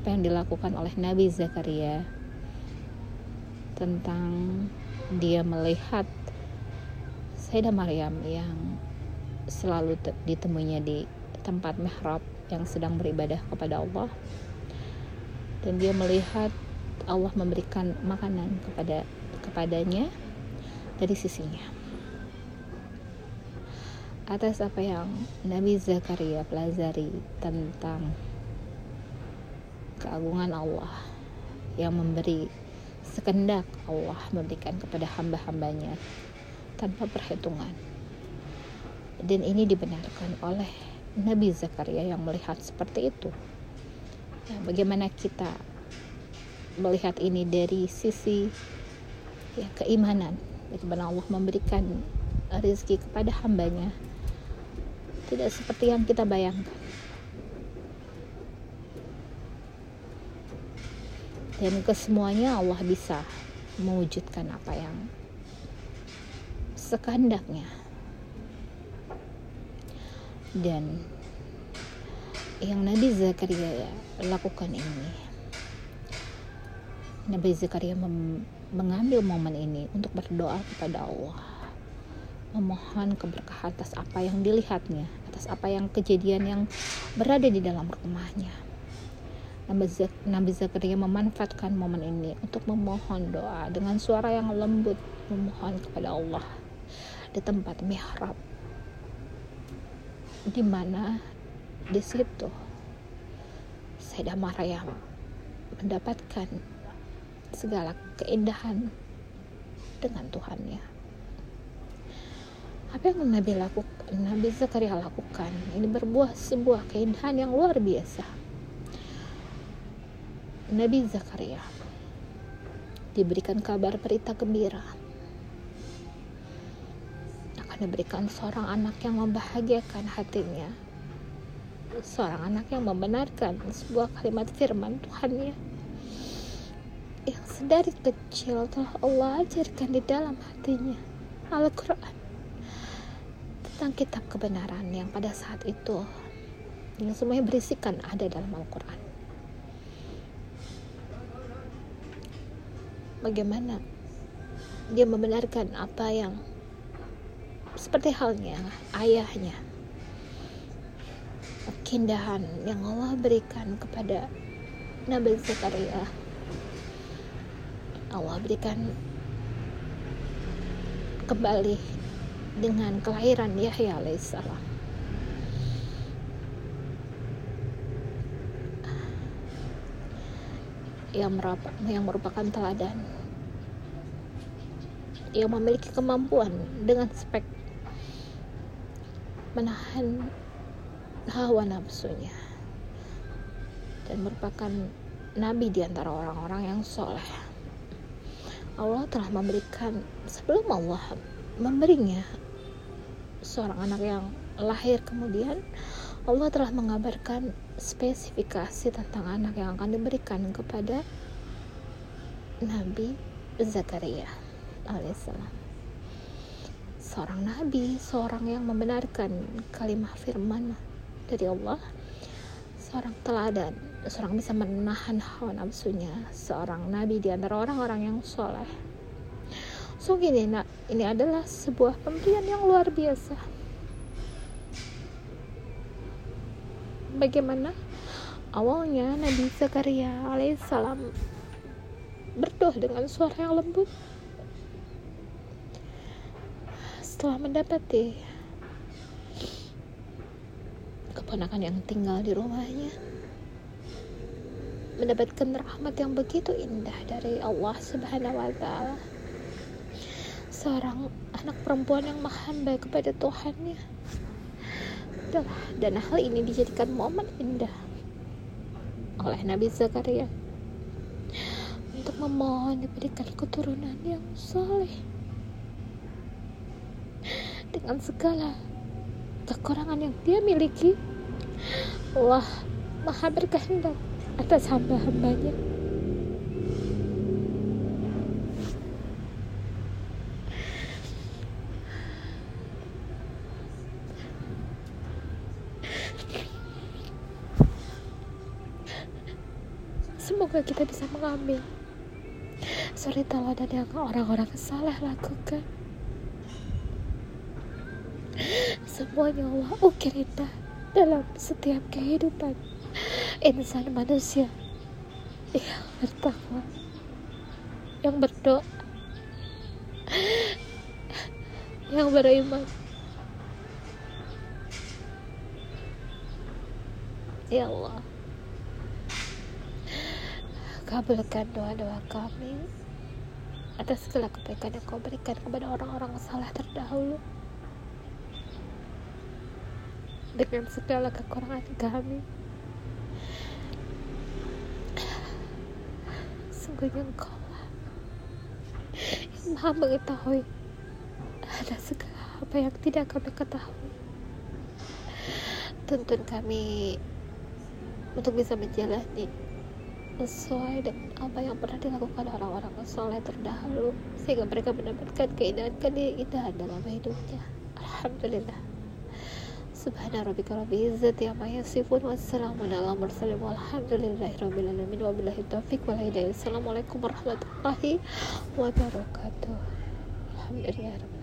apa yang dilakukan oleh Nabi Zakaria tentang dia melihat Sayyidah Maryam yang selalu ditemuinya di tempat mihrab yang sedang beribadah kepada Allah. Dan dia melihat Allah memberikan makanan kepada kepadanya dari sisinya. Atas apa yang Nabi Zakaria pelajari tentang keagungan Allah yang memberi sekendak Allah memberikan kepada hamba-hambanya tanpa perhitungan. Dan ini dibenarkan oleh Nabi Zakaria yang melihat seperti itu. Ya, bagaimana kita melihat ini dari sisi ya, keimanan. Bagaimana Allah memberikan rezeki kepada hambanya. Tidak seperti yang kita bayangkan dan kesemuanya Allah bisa mewujudkan apa yang sekehendaknya. Dan yang Nabi Zakaria lakukan ini Nabi Zakaria mengambil momen ini untuk berdoa kepada Allah. Memohon keberkahan atas apa yang dilihatnya atas apa yang kejadian yang berada di dalam rumahnya Nabi Zakaria memanfaatkan momen ini untuk memohon doa dengan suara yang lembut memohon kepada Allah di tempat mihrab. Di mana? Di situ. Sayyidah Maryam mendapatkan segala keindahan dengan Tuhannya. Apa yang Nabi lakukan Nabi Zakaria lakukan? Ini berbuah sebuah keindahan yang luar biasa Nabi Zakaria diberikan kabar berita gembira. Akan diberikan seorang anak yang membahagiakan hatinya. Seorang anak yang membenarkan sebuah kalimat firman Tuhannya yang sedari kecil telah Allah ajarkan di dalam hatinya Al-Quran tentang kitab kebenaran yang pada saat itu yang semuanya berisikan ada dalam Al-Quran bagaimana dia membenarkan apa yang seperti halnya ayahnya keindahan yang Allah berikan kepada Nabi Zakaria. Allah berikan kembali dengan kelahiran Yahya alaihissalam yang merupakan, yang merupakan teladan. Yang memiliki kemampuan dengan spek menahan hawa nafsunya. Dan merupakan nabi di antara orang-orang yang soleh. Allah telah memberikan sebelum Allah memberinya seorang anak yang lahir kemudian Allah telah mengabarkan spesifikasi tentang anak yang akan diberikan kepada Nabi Zakaria alaihissalam. Seorang nabi, seorang yang membenarkan kalimat firman dari Allah, seorang teladan, seorang bisa menahan hawa nafsunya, seorang nabi di antara orang-orang yang soleh. So gini, nak, ini adalah sebuah pemberian yang luar biasa bagaimana? Awalnya Nabi Zakaria alaihissalam berdoa dengan suara yang lembut. Setelah mendapati keponakan yang tinggal di rumahnya mendapatkan rahmat yang begitu indah dari Allah Subhanahu wa taala. Seorang anak perempuan yang mahamba kepada Tuhannya dan hal ini dijadikan momen indah oleh Nabi Zakaria untuk memohon diberikan keturunan yang soleh dengan segala kekurangan yang dia miliki. Allah maha berkehendak atas hamba-hambanya semoga kita bisa mengambil. Suri teladan yang orang-orang saleh lakukan. Semuanya Allah ukir indah dalam setiap kehidupan insan manusia. Yang bertakwa. Yang berdoa. Yang beriman. Ya Allah kabulkan doa-doa kami. Atas segala kebaikan yang kau berikan kepada orang-orang salah terdahulu. Dengan segala kekurangan kami. Sungguhnya engkau lah yang maha mengetahui ada segala apa yang tidak kami ketahui. Tuntun kami untuk bisa menjalani sesuai dengan apa yang pernah dilakukan orang-orang soleh terdahulu sehingga mereka mendapatkan keindahan keindahan dalam hidupnya Alhamdulillah Subhana rabbika rabbil izzati amma yasifun wassalamun ala mursalin walhamdulillahi rabbil alamin wabillahi taufiq wal. Assalamualaikum warahmatullahi wabarakatuh. Alhamdulillah